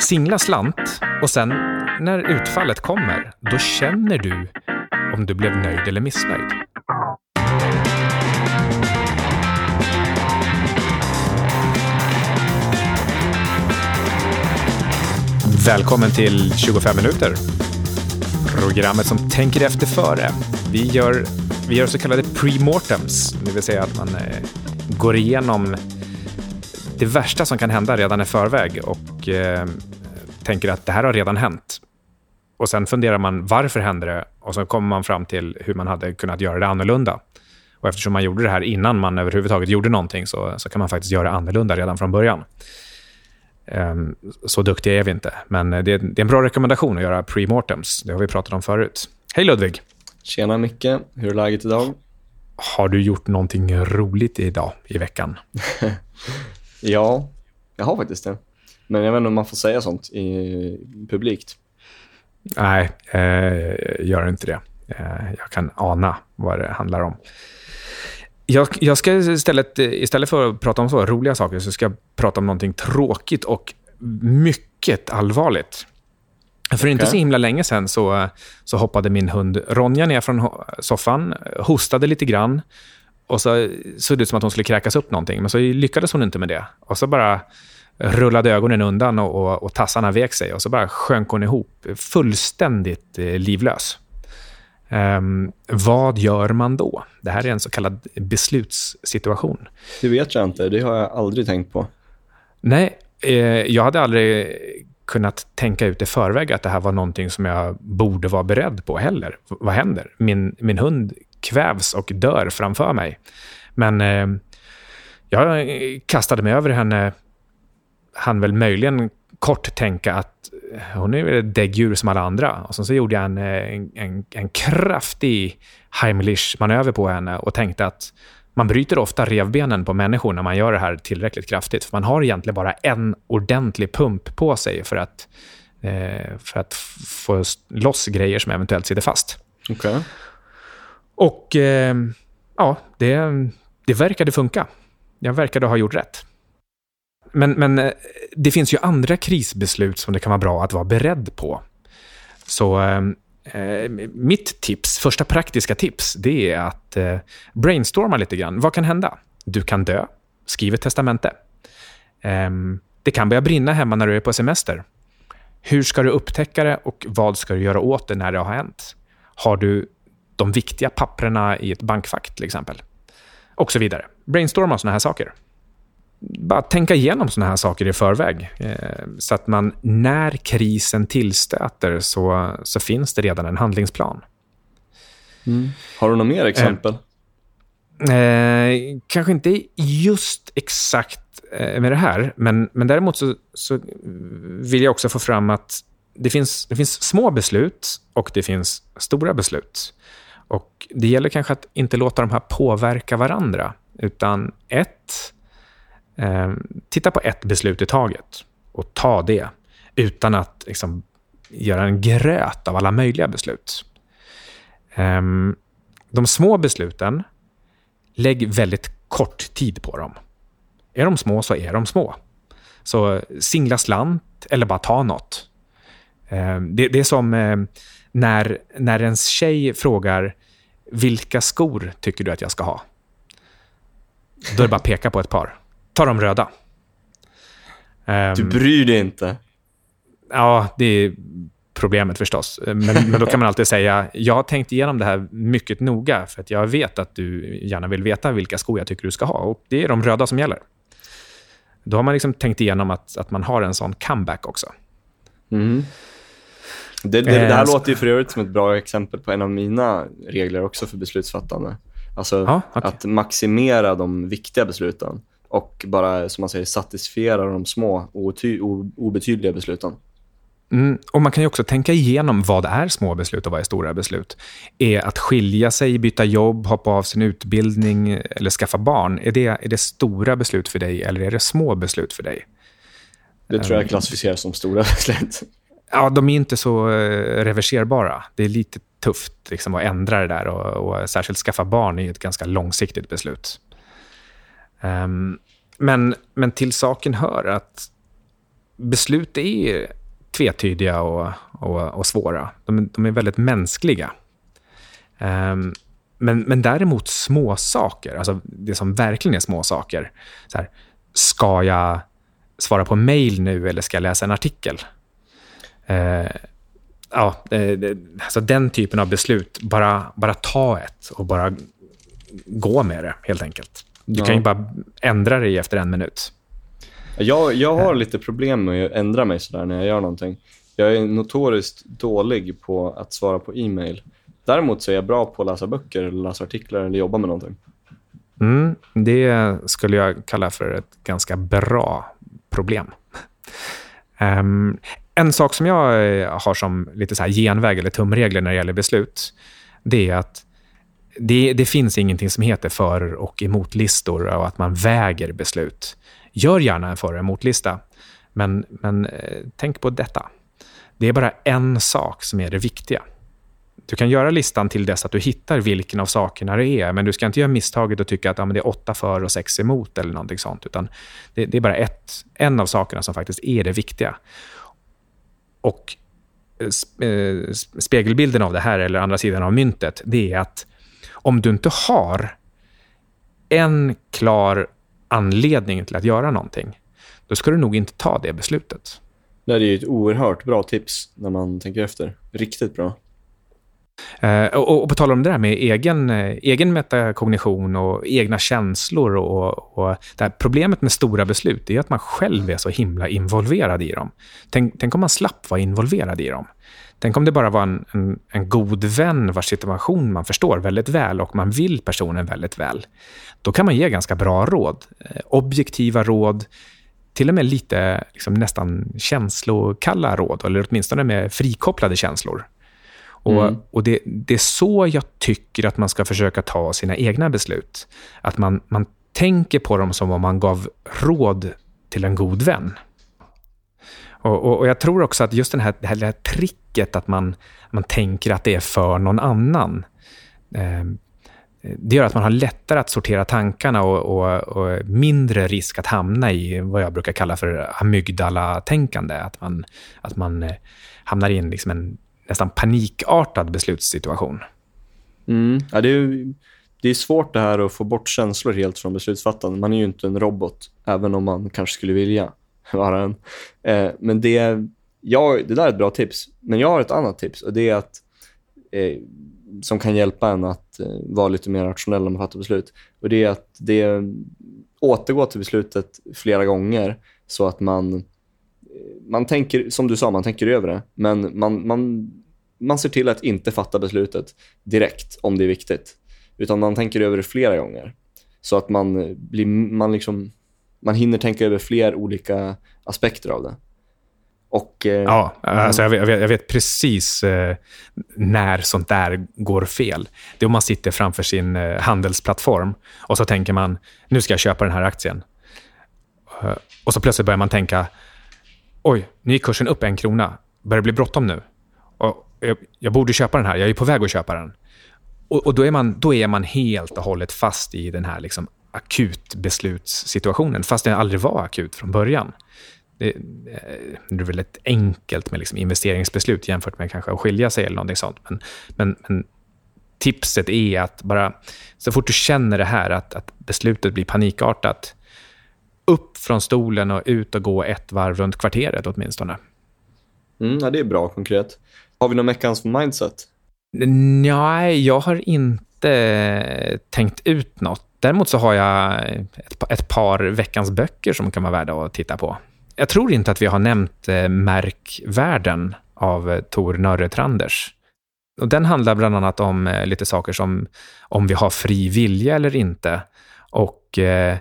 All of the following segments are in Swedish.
Singla slant och sen när utfallet kommer, då känner du om du blev nöjd eller missnöjd. Välkommen till 25 minuter. Programmet som tänker efter före. Vi gör, vi gör så kallade pre-mortems, det vill säga att man eh, går igenom det värsta som kan hända redan i förväg och eh, tänker att det här har redan hänt. Och sen funderar man varför hände det och så kommer man fram till hur man hade kunnat göra det annorlunda. Och eftersom man gjorde det här innan man överhuvudtaget gjorde någonting så, så kan man faktiskt göra annorlunda redan från början. Um, så duktiga är vi inte, men det, det är en bra rekommendation att göra premortems. Det har vi pratat om förut. Hej Ludvig! Tjena Micke, hur är läget idag? Har du gjort någonting roligt idag i veckan? ja, jag har faktiskt det. Men jag vet inte om man får säga sånt i publikt. Nej, eh, gör inte det. Eh, jag kan ana vad det handlar om. Jag, jag ska istället, istället för att prata om så roliga saker, så ska jag prata om någonting tråkigt och mycket allvarligt. För okay. inte så himla länge sen så, så hoppade min hund Ronja ner från soffan, hostade lite grann och så såg det ut som att hon skulle kräkas upp någonting, men så lyckades hon inte med det. Och så bara rullade ögonen undan och, och, och tassarna vek sig och så bara sjönk hon ihop, fullständigt eh, livlös. Um, vad gör man då? Det här är en så kallad beslutssituation. Det vet jag inte. Det har jag aldrig tänkt på. Nej, eh, jag hade aldrig kunnat tänka ut i förväg att det här var någonting som jag borde vara beredd på heller. Vad händer? Min, min hund kvävs och dör framför mig. Men eh, jag kastade mig över henne han väl möjligen kort tänka att hon är ett däggdjur som alla andra. Och sen så gjorde jag en, en, en kraftig Heimlich-manöver på henne och tänkte att man bryter ofta revbenen på människor när man gör det här tillräckligt kraftigt. För man har egentligen bara en ordentlig pump på sig för att, eh, för att få loss grejer som eventuellt sitter fast. Okay. Och eh, ja, det, det verkade funka. Jag verkade ha gjort rätt. Men, men eh, det finns ju andra krisbeslut som det kan vara bra att vara beredd på. Så ehm, eh, mitt tips, första praktiska tips, det är att eh, brainstorma lite grann. Vad kan hända? Du kan dö. Skriv ett testamente. Eh, det kan börja brinna hemma när du är på semester. Hur ska du upptäcka det och vad ska du göra åt det när det har hänt? Har du de viktiga papperna i ett bankfack till exempel? Och så vidare. Brainstorma sådana här saker bara tänka igenom såna här saker i förväg. Eh, så att man, när krisen tillstöter, så, så finns det redan en handlingsplan. Mm. Har du några mer exempel? Eh, eh, kanske inte just exakt eh, med det här, men, men däremot så, så vill jag också få fram att det finns, det finns små beslut och det finns stora beslut. Och Det gäller kanske att inte låta de här påverka varandra, utan ett Eh, titta på ett beslut i taget och ta det utan att liksom, göra en gröt av alla möjliga beslut. Eh, de små besluten, lägg väldigt kort tid på dem. Är de små så är de små. Så singla slant eller bara ta något. Eh, det, det, är som eh, när, när ens tjej frågar vilka skor tycker du att jag ska ha? Då är det bara att peka på ett par ta de röda. Um, du bryr dig inte? Ja, det är problemet förstås. Men, men då kan man alltid säga, jag har tänkt igenom det här mycket noga, för att jag vet att du gärna vill veta vilka skor jag tycker du ska ha. Och det är de röda som gäller. Då har man liksom tänkt igenom att, att man har en sån comeback också. Mm. Det, det, det, här eh, låter ju för övrigt som ett bra exempel på en av mina regler också för beslutsfattande. Alltså ja, okay. att maximera de viktiga besluten och bara, som man säger, satisfiera de små obetydliga besluten. Mm, och Man kan ju också tänka igenom vad är små beslut och vad är stora beslut. Är att skilja sig, byta jobb, hoppa av sin utbildning eller skaffa barn, är det, är det stora beslut för dig eller är det små beslut för dig? Det tror jag ehm, klassificeras som stora beslut. Ja, de är inte så eh, reverserbara. Det är lite tufft liksom, att ändra det där och, och särskilt skaffa barn är ett ganska långsiktigt beslut. Um, men, men till saken hör att beslut är tvetydiga och, och, och svåra. De, de, är väldigt mänskliga. Um, men, men däremot småsaker, alltså det som verkligen är småsaker. Så här, ska jag svara på mejl nu eller ska jag läsa en artikel? Uh, ja, det, alltså den typen av beslut, bara, bara ta ett och bara gå med det, helt enkelt. Du ja. kan ju bara ändra dig efter en minut. Jag, jag har lite problem med att ändra mig sådär när jag gör någonting. Jag är notoriskt dålig på att svara på e-mail. Däremot så är jag bra på att läsa böcker, eller läsa artiklar eller jobba med någonting. Mm, det skulle jag kalla för ett ganska bra problem. Um, en sak som jag har som lite så här genväg eller tumregler när det gäller beslut, det är att det, det finns ingenting som heter för och emotlistor och att man väger beslut. Gör gärna en för och emotlista, men, men eh, tänk på detta. Det är bara en sak som är det viktiga. Du kan göra listan till dess att du hittar vilken av sakerna det är, men du ska inte göra misstaget och tycka att ja, men det är åtta för och sex emot eller någonting sånt, utan det, det är bara ett, en av sakerna som faktiskt är det viktiga. Och eh, eh, spegelbilden av det här, eller andra sidan av myntet, det är att om du inte har en klar anledning till att göra någonting, då ska du nog inte ta det beslutet. Det är ju ett oerhört bra tips när man tänker efter. Riktigt bra. Uh, och, och på tal om det där med egen, uh, egen metakognition och egna känslor. Och, och det problemet med stora beslut är att man själv är så himla involverad i dem. Tänk, tänk om man slapp vara involverad i dem. Tänk om det bara var en, en, en, god vän vars situation man förstår väldigt väl och man vill personen väldigt väl. Då kan man ge ganska bra råd. Uh, objektiva råd, till och med lite liksom, nästan känslokalla råd, eller åtminstone med frikopplade känslor. Och, mm. och det, det, är så jag tycker att man ska försöka ta sina egna beslut. Att man, man tänker på dem som om man gav råd till en god vän. Och, och, och jag tror också att just den här, det här tricket att man, man tänker att det är för någon annan. Eh, det gör att man har lättare att sortera tankarna och, och, och, mindre risk att hamna i vad jag brukar kalla för amygdala-tänkande. Att man, att man eh, hamnar i en, liksom en nästan panikartad beslutssituation. Mm. Ja, det, är, det är svårt det här att få bort känslor helt från beslutsfattande. Man är ju inte en robot, även om man kanske skulle vilja vara en. Eh, men det, jag, det där är ett bra tips. Men jag har ett annat tips och det är att eh, som kan hjälpa en att eh, vara lite mer rationell när man fattar beslut. Och Det är att det, återgå till beslutet flera gånger så att man eh, man tänker, som du sa, man tänker över det. Men man, man, man ser till att inte fatta beslutet direkt om det är viktigt. Utan man tänker över det flera gånger. Så att man, eh, blir, man, liksom, man hinner tänka över fler olika aspekter av det. Och, eh, ja, alltså jag, vet, jag vet precis eh, när sånt där går fel. Det är om man sitter framför sin eh, handelsplattform och så tänker man, nu ska jag köpa den här aktien. Uh, och så plötsligt börjar man tänka, oj, nu gick kursen upp en krona. Börjar det bli bråttom nu? Och jag, jag, borde köpa den här, jag är på väg att köpa den. Och, och, då, är man, då är man helt och hållet fast i den här liksom akutbeslutssituationen, fast den aldrig var akut från början. Det, det är väldigt enkelt med liksom investeringsbeslut jämfört med kanske att skilja sig eller någonting sånt. Men, men, men tipset är att bara så fort du känner det här, att, att beslutet blir panikartat, upp från stolen och ut och gå ett varv runt kvarteret åtminstone. Mm, ja, det är bra konkret. Har vi någon veckans mindset? Nej, jag har inte Eh, tänkt ut något. Däremot så har jag ett, ett par veckans böcker som kan vara värda att titta på. Jag tror inte att vi har nämnt eh, Märkvärlden av eh, Tor Nörretranders. Och den handlar bland annat om eh, lite saker som om vi har fri vilja eller inte. Och eh,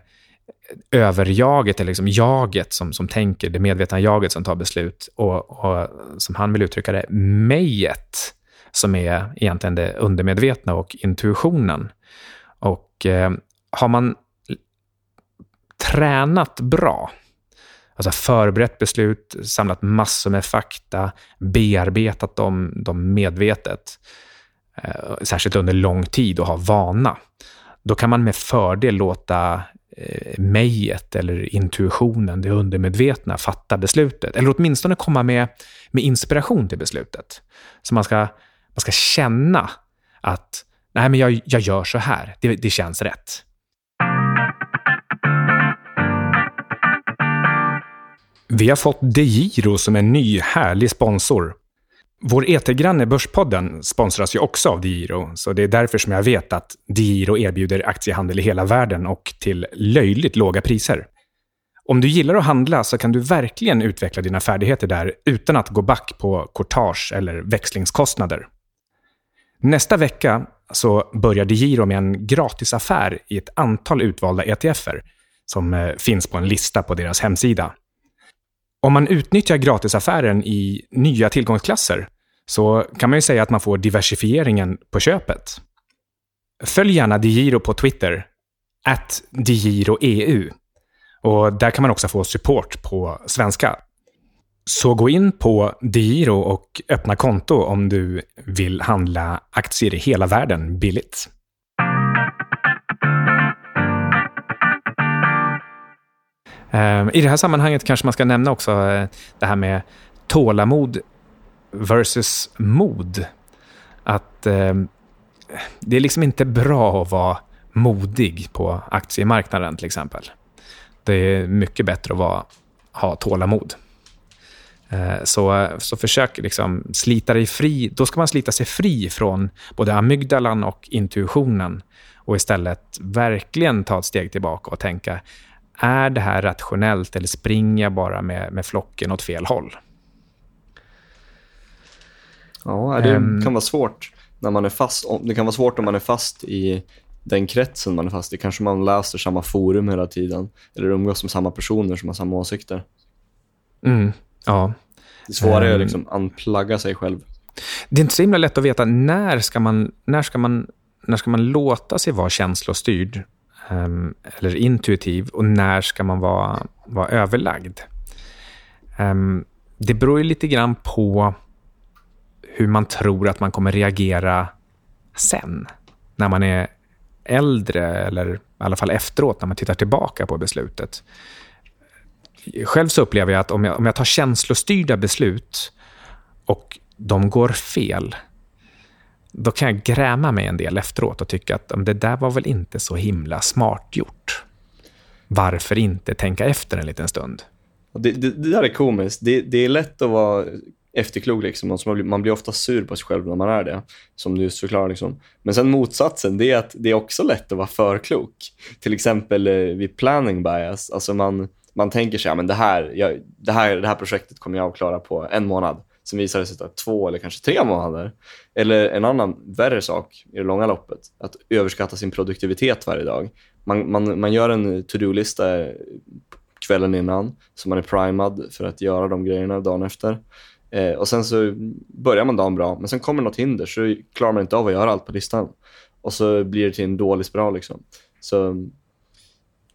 överjaget, eller liksom jaget som, som tänker, det medvetna jaget som tar beslut och, och som han vill uttrycka det, mejet som är egentligen det undermedvetna och intuitionen. Och eh, har man tränat bra, alltså förberett beslut, samlat massor med fakta, bearbetat dem, dem medvetet, eh, särskilt under lång tid och ha vana, då kan man med fördel låta eh, mejet eller intuitionen, det undermedvetna, fatta beslutet. Eller åtminstone komma med, med inspiration till beslutet. Så man ska, man ska känna att nej, men jag, jag gör så här, det, det känns rätt. Vi har fått DeGiro som en ny härlig sponsor. Vår etergranne Börspodden sponsras ju också av DeGiro, så det är därför som jag vet att DeGiro erbjuder aktiehandel i hela världen och till löjligt låga priser. Om du gillar att handla så kan du verkligen utveckla dina färdigheter där utan att gå back på courtage eller växlingskostnader. Nästa vecka så börjar DeGiro med en gratisaffär i ett antal utvalda ETFer som eh, finns på en lista på deras hemsida. Om man utnyttjar gratisaffären i nya tillgångsklasser så kan man ju säga att man får diversifieringen på köpet. Följ gärna DeGiro på Twitter, at DeGiroEU. Och där kan man också få support på svenska. Så gå in på DeGiro och öppna konto om du vill handla aktier i hela världen billigt. Ehm, I det här sammanhanget kanske man ska nämna också eh, det här med tålamod versus mod. Att eh, det är liksom inte bra att vara modig på aktiemarknaden till exempel. Det är mycket bättre att vara, ha tålamod. Eh, så, så försök liksom slita dig fri. Då ska man slita sig fri från både amygdalan och intuitionen och istället verkligen ta ett steg tillbaka och tänka är det här rationellt eller springer jag bara med, med flocken åt fel håll? Ja, det um, kan vara svårt när man är fast. Det kan vara svårt om man är fast i den kretsen man är fast i. Kanske man läser samma forum hela tiden eller umgås med samma personer som har samma åsikter. Mm, ja. Det är svårare um, att liksom unplugga sig själv. Det är inte så himla lätt att veta när ska man, när ska man, när ska man låta sig vara känslostyrd um, eller intuitiv och när ska man vara, vara överlagd? Um, det beror ju lite grann på hur man tror att man kommer reagera sen, när man är äldre eller i alla fall efteråt, när man tittar tillbaka på beslutet. Själv så upplever jag att om jag, om jag tar känslostyrda beslut och de går fel, då kan jag gräma mig en del efteråt och tycka att det där var väl inte så himla smart gjort. Varför inte tänka efter en liten stund? Det, det, det där är komiskt. Det, det, är lätt att vara efterklok. Liksom. Man blir ofta sur på sig själv när man är det, som du just förklarar. Liksom. Men sen motsatsen, det är att det är också lätt att vara för klok. Till exempel eh, vid planning bias. Alltså man, man tänker sig, ja, men det, här, jag, det, här, det här projektet kommer jag att klara på en månad. Sen visar det sig ta två eller kanske tre månader. Eller en annan värre sak i det långa loppet, att överskatta sin produktivitet varje dag. Man, man, man gör en to-do-lista kvällen innan, så man är primad för att göra de grejerna dagen efter. Eh, och Sen så börjar man dagen bra, men sen kommer något hinder så klarar man inte av att göra allt på listan. Och så blir det till en dålig spiral. Liksom. Så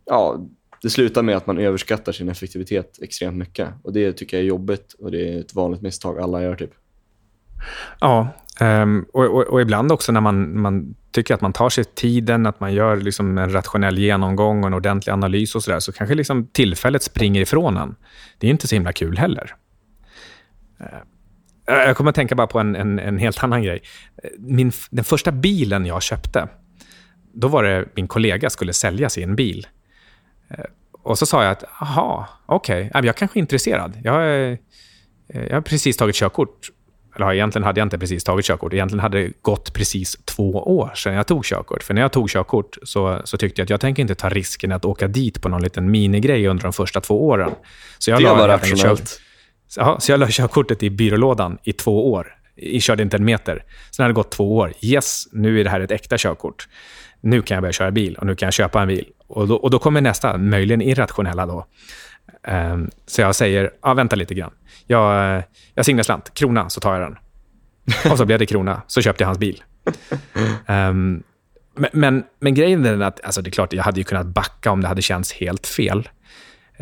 ja, det slutar med att man överskattar sin effektivitet extremt mycket. Och Det tycker jag är jobbigt och det är ett vanligt misstag alla gör. typ. Ja, um, och, och, och, ibland också när man, man tycker att man tar sig tiden, att man gör liksom en rationell genomgång och en ordentlig analys och så där, så kanske liksom tillfället springer ifrån en. Det är inte så himla kul heller. Uh, jag kommer att tänka bara på en, en, en helt annan grej. Min, den första bilen jag köpte, då var det min kollega skulle sälja sin bil. Eh, och så sa jag att, jaha, okej, okay. jag kanske är intresserad. Jag, eh, jag har precis tagit körkort. Eller egentligen hade jag inte precis tagit körkort. Egentligen hade det gått precis två år sedan jag tog körkort. För när jag tog körkort så, så tyckte jag att jag tänker inte ta risken att åka dit på någon liten minigrej under de första två åren. Så jag det var rationellt. Kör, så jag la körkortet i byrålådan i två år. Jag körde inte en meter. Sen hade det gått två år. Yes, nu är det här ett äkta körkort. Nu kan jag börja köra bil och nu kan jag köpa en bil. Och då, och då kommer nästa, möjligen irrationella då. Um, så jag säger, ja, vänta lite grann. Jag, jag signar slant, krona, så tar jag den. Och så blev det krona, så köpte jag hans bil. Um, men, men, men, grejen är att, alltså det är klart, jag hade ju kunnat backa om det hade känts helt fel.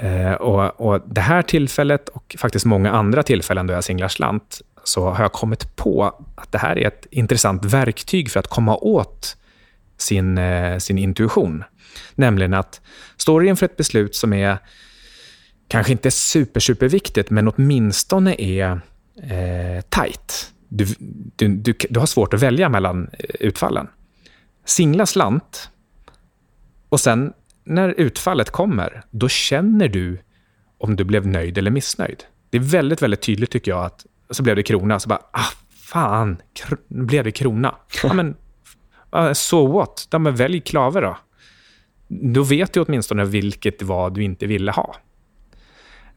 Uh, och, och Det här tillfället och faktiskt många andra tillfällen då jag singlar slant, så har jag kommit på att det här är ett intressant verktyg för att komma åt sin, uh, sin intuition. Nämligen att står du inför ett beslut som är kanske inte super, superviktigt, men åtminstone är eh, tajt. Du, du, du, du har svårt att välja mellan eh, utfallen. Singla slant och sen när utfallet kommer, då känner du om du blev nöjd eller missnöjd. Det är väldigt, väldigt tydligt tycker jag att så blev det krona, så bara, ah, fan, blev det krona. Ja, men, eh, so what? Ja, men välj klave då. Då vet du åtminstone vilket det var du inte ville ha.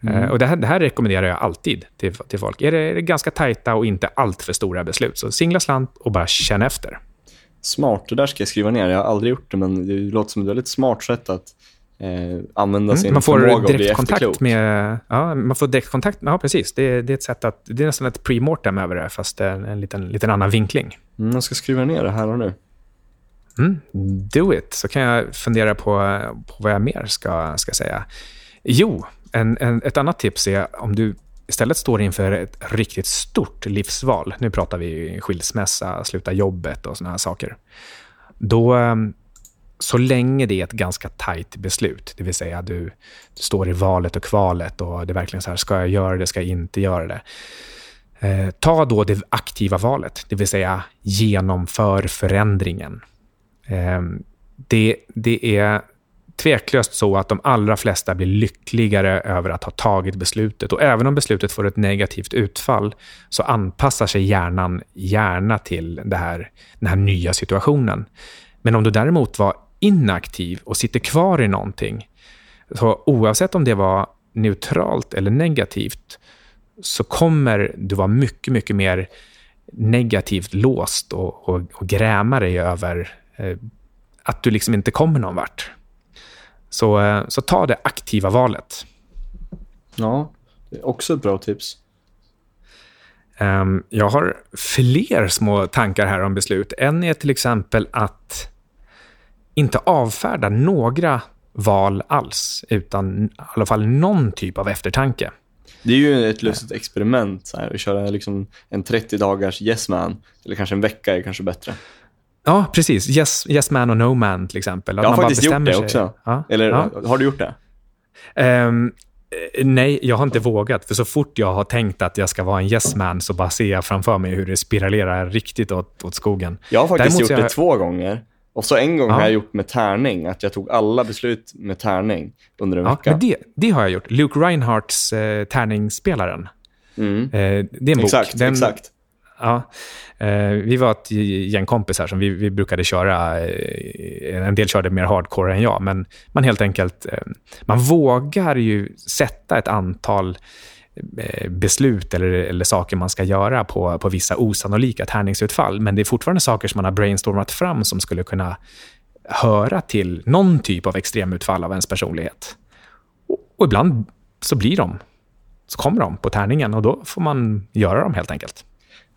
Mm. Uh, och det här, det här, rekommenderar jag alltid till, till folk. Är det, är det ganska tajta och inte allt för stora beslut, så singla slant och bara känn efter. Smart, det där ska jag skriva ner. Jag har aldrig gjort det, men det låter som ett väldigt smart sätt att eh, använda sin mm, man får förmåga direkt kontakt med, ja, Man får direktkontakt, ja precis. Det, det, är ett sätt att, det är nästan ett premortem över det, fast en, en liten, liten annan vinkling. Mm, jag ska skriva ner det här och nu. Mm, do it, så kan jag fundera på, på vad jag mer ska, ska säga. Jo, en, en, ett annat tips är om du istället står inför ett riktigt stort livsval. Nu pratar vi skilsmässa, sluta jobbet och såna här saker. Då, ehm, så länge det är ett ganska tajt beslut, det vill säga du, du står i valet och kvalet och det är verkligen så här, ska jag göra det, ska jag inte göra det? Eh, ta då det aktiva valet, det vill säga genomför förändringen. Eh, det, det är tveklöst så att de allra flesta blir lyckligare över att ha tagit beslutet. Och även om beslutet får ett negativt utfall så anpassar sig hjärnan gärna till det här, den här nya situationen. Men om du däremot var inaktiv och sitter kvar i någonting, så oavsett om det var neutralt eller negativt, så kommer du vara mycket, mycket mer negativt låst och, och, och gräma dig över att du liksom inte kommer någon vart. Så, eh, så ta det aktiva valet. Ja, det är också ett bra tips. Um, jag har fler små tankar här om beslut. En är till exempel att inte avfärda några val alls, utan i alla fall någon typ av eftertanke. Det är ju ett lustigt experiment, här, att köra liksom en 30 dagars yes man, eller kanske en vecka är kanske bättre. Ja, precis. Yes, yes man och no man till exempel. Att jag har faktiskt gjort det sig. också. Ja. Eller ja. har du gjort det? Um, nej, jag har inte vågat. För så fort jag har tänkt att jag ska vara en yes man så bara ser jag framför mig hur det spiralerar riktigt åt, åt skogen. Jag har faktiskt Däremot gjort jag... det två gånger. Och så en gång ja. har jag gjort med tärning, att jag tog alla beslut med tärning under en ja, vecka. Men det, det har jag gjort. Luke Reinhardts eh, Tärningsspelaren. Mm. Eh, det är en bok. Exakt, Den, exakt. Ja, eh, vi var ett gäng kompisar som vi, vi brukade köra. Eh, en del körde mer hardcore än jag, men man helt enkelt... Eh, man vågar ju sätta ett antal beslut eller, eller saker man ska göra på, på vissa osannolika tärningsutfall. Men det är fortfarande saker som man har brainstormat fram som skulle kunna höra till någon typ av extremutfall av ens personlighet. Och, och ibland så blir de, så kommer de på tärningen och då får man göra dem helt enkelt.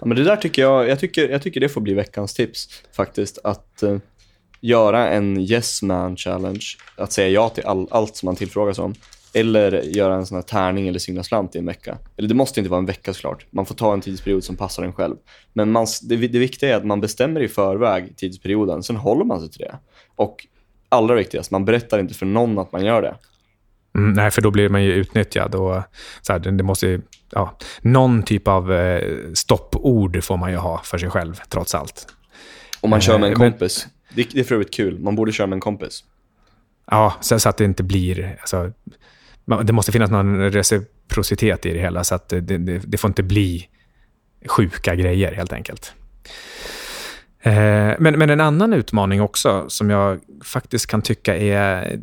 Ja, men det där tycker jag, jag tycker, jag tycker det får bli veckans tips faktiskt. Att uh, göra en yes man challenge. Att säga ja till all, allt som man tillfrågas om. Eller göra en sån här tärning eller singla slant i en vecka. Eller det måste inte vara en vecka såklart. Man får ta en tidsperiod som passar en själv. Men man, det, det viktiga är att man bestämmer i förväg tidsperioden, sen håller man sig till det. Och allra viktigast, man berättar inte för någon att man gör det. Mm, nej, för då blir man ju utnyttjad. Och, så här, det måste ja, någon typ av eh, stoppord får man ju ha för sig själv, trots allt. Om man kör med en eh, kompis. Men, det, det är för övrigt kul. Man borde köra med en kompis. Ja, så, så att det inte blir... Alltså, det måste finnas någon reciprocitet i det hela, så att det, det, det får inte bli sjuka grejer, helt enkelt. Eh, men, men en annan utmaning också, som jag faktiskt kan tycka är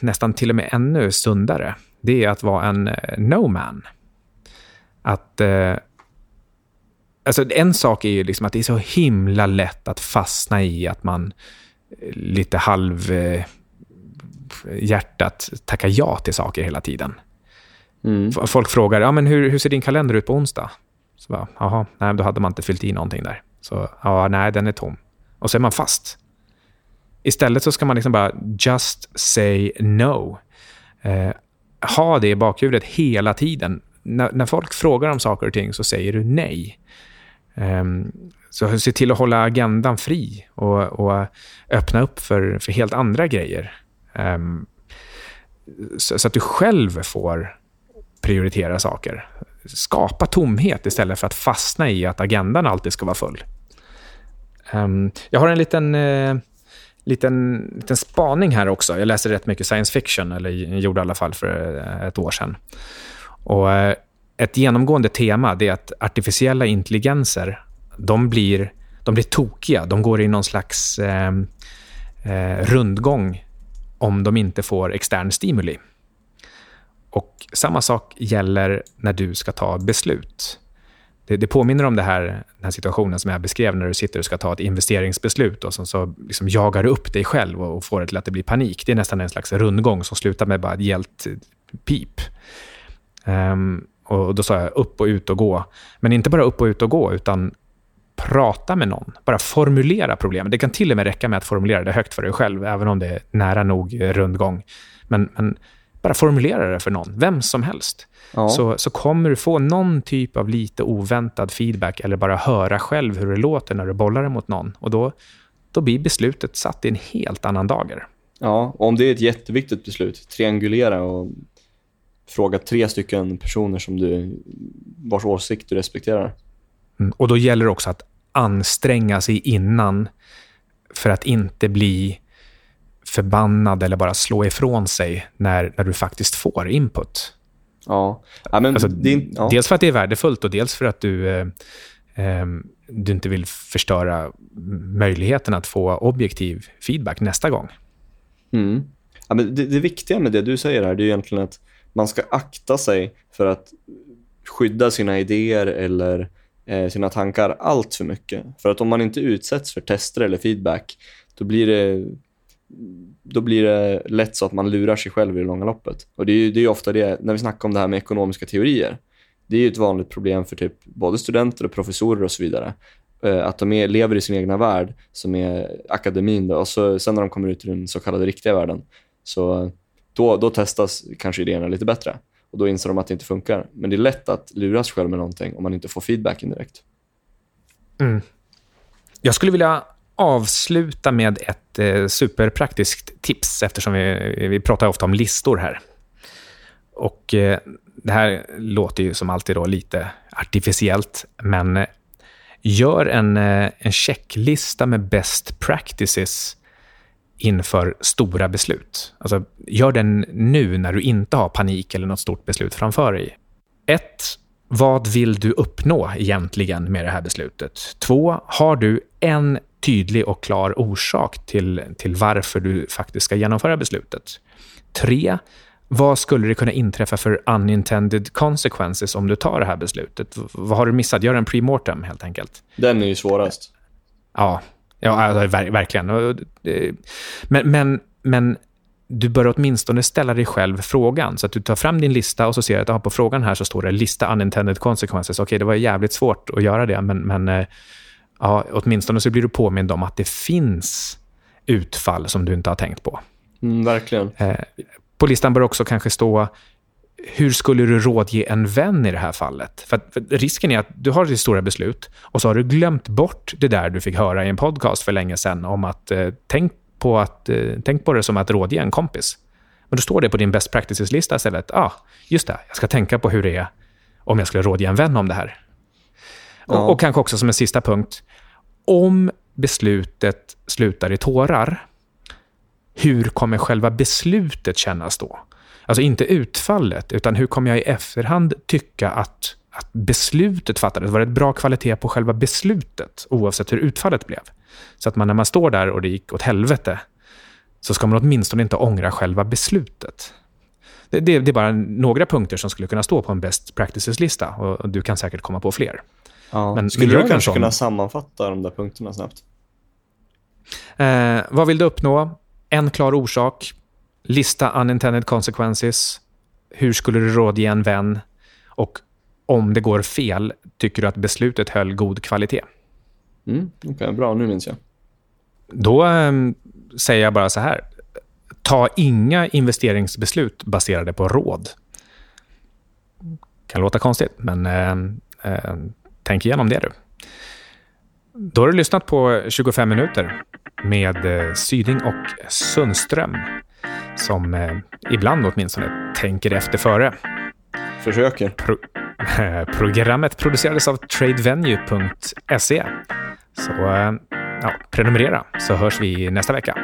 nästan till och med ännu sundare, det är att vara en eh, no man. Att... Eh, alltså en sak är ju liksom att det är så himla lätt att fastna i att man lite halv hjärtat tackar ja till saker hela tiden. Mm. Folk frågar, ja men hur, hur ser din kalender ut på onsdag? Så bara, jaha, nej, då hade man inte fyllt i någonting där. Så, ja, nej, den är tom. Och så är man fast. Istället så ska man liksom bara just say no. Eh, ha det i bakhuvudet hela tiden. När, när, folk frågar om saker och ting så säger du nej. Eh, så se till att hålla agendan fri och, och öppna upp för, för helt andra grejer. Eh, så, så, att du själv får prioritera saker. Skapa tomhet istället för att fastna i att agendan alltid ska vara full. Um, jag har en liten, uh, liten, liten spaning här också. Jag läser rätt mycket science fiction, eller gjorde i alla fall för eh, ett år sedan. Och, uh, ett genomgående tema är att artificiella intelligenser de blir, de blir tokiga. De går i någon slags ehm, rundgång om de inte får extern stimuli. Och samma sak gäller när du ska ta beslut. Det, det påminner om det här, den här situationen som jag beskrev när du sitter och ska ta ett investeringsbeslut och så, så liksom jagar du upp dig själv och får det till att det blir panik. Det är nästan en slags rundgång som slutar med bara ett gällt eh, pip. Um, och Då sa jag upp och ut och gå. Men inte bara upp och ut och gå, utan prata med någon. Bara formulera problemet. Det kan till och med räcka med att formulera det högt för dig själv, även om det är nära nog rundgång. Men, men bara formulera det för någon, vem som helst. Ja. Så, så kommer du få någon typ av lite oväntad feedback eller bara höra själv hur det låter när du bollar det mot någon. Och då, då blir beslutet satt i en helt annan dager. Ja, och om det är ett jätteviktigt beslut, triangulera och fråga tre stycken personer som du, vars åsikt du respekterar. Mm, och då gäller det också att anstränga sig innan för att inte bli förbannad eller bara slå ifrån sig när, när du faktiskt får input. Ja. ja, men alltså, det, ja. Dels för att det är värdefullt och dels för att du, eh, eh, du inte vill förstöra möjligheten att få objektiv feedback nästa gång. Mm. Ja, men det, det viktiga med det du säger här det är egentligen att man ska akta sig för att skydda sina idéer eller eh, sina tankar allt för mycket. För att om man inte utsätts för tester eller feedback, då blir det då blir det lätt så att man lurar sig själv i det långa loppet. Och det är ju det är ofta det, när vi snackar om det här med ekonomiska teorier, det är ju ett vanligt problem för typ både studenter och professorer och så vidare. Eh, att de är, lever i sin egna värld, som är akademin. Då, och så, sen när de kommer ut i den så kallade riktiga världen, så då, då testas kanske idéerna lite bättre. Och då inser de att det inte funkar. Men det är lätt att luras själv med någonting om man inte får feedback indirekt. Mm. Jag skulle vilja avsluta med ett eh, superpraktiskt tips eftersom vi, vi pratar ofta om listor här. Och eh, Det här låter ju som alltid då lite artificiellt, men eh, gör en, eh, en checklista med best practices inför stora beslut. Alltså, gör den nu när du inte har panik eller något stort beslut framför dig. 1. Vad vill du uppnå egentligen med det här beslutet? 2. Har du en tydlig och klar orsak till, till varför du faktiskt ska genomföra beslutet. Tre, vad skulle det kunna inträffa för unintended consequences om du tar det här beslutet? Vad har du missat? Gör en premortem helt enkelt. Den är ju svårast. Ja, ja alltså, verkligen. Men, men, men du bör åtminstone ställa dig själv frågan. Så att du tar fram din lista och så ser att på frågan här så står det lista unintended consequences. Okej, det var jävligt svårt att göra det, men, men eh, ja, åtminstone så blir du påmind om att det finns utfall som du inte har tänkt på. Mm, verkligen. Eh, på listan bör också kanske stå hur skulle du rådge en vän i det här fallet? För, för risken är att du har ditt stora beslut och så har du glömt bort det där du fick höra i en podcast för länge sedan om att eh, tänk, på att, eh, tänk på det som att rådge en kompis. Men då står det på din best practices-lista istället. Ja, ah, just det, jag ska tänka på hur det är om jag skulle rådge en vän om det här. Ja. Och, och, kanske också som en sista punkt, om beslutet slutar i tårar, hur kommer själva beslutet kännas då? Alltså inte utfallet, utan hur kommer jag i efterhand tycka att, att beslutet fattades? Var det ett bra kvalitet på själva beslutet, oavsett hur utfallet blev? Så att man när man står där och det gick åt helvete, så ska man åtminstone inte ångra själva beslutet. Det, det, det är bara några punkter som skulle kunna stå på en best practices-lista och du kan säkert komma på fler. Ja. Men Skulle du kanske kunna sammanfatta de där punkterna snabbt? Eh, vad vill du uppnå? En klar orsak. Lista unintended consequences. Hur skulle du rådge en vän? Och om det går fel, tycker du att beslutet höll god kvalitet? Mm, Okej, okay, bra. Nu minns jag. Då eh, säger jag bara så här. Ta inga investeringsbeslut baserade på råd. kan låta konstigt, men eh, eh Tänk igenom det du. Då har du lyssnat på 25 minuter med eh, Syding och Sundström. som eh, ibland åtminstone tänker efter före. Försöker. Pro programmet producerades av tradevenue.se. Så ja, prenumerera så hörs vi nästa vecka.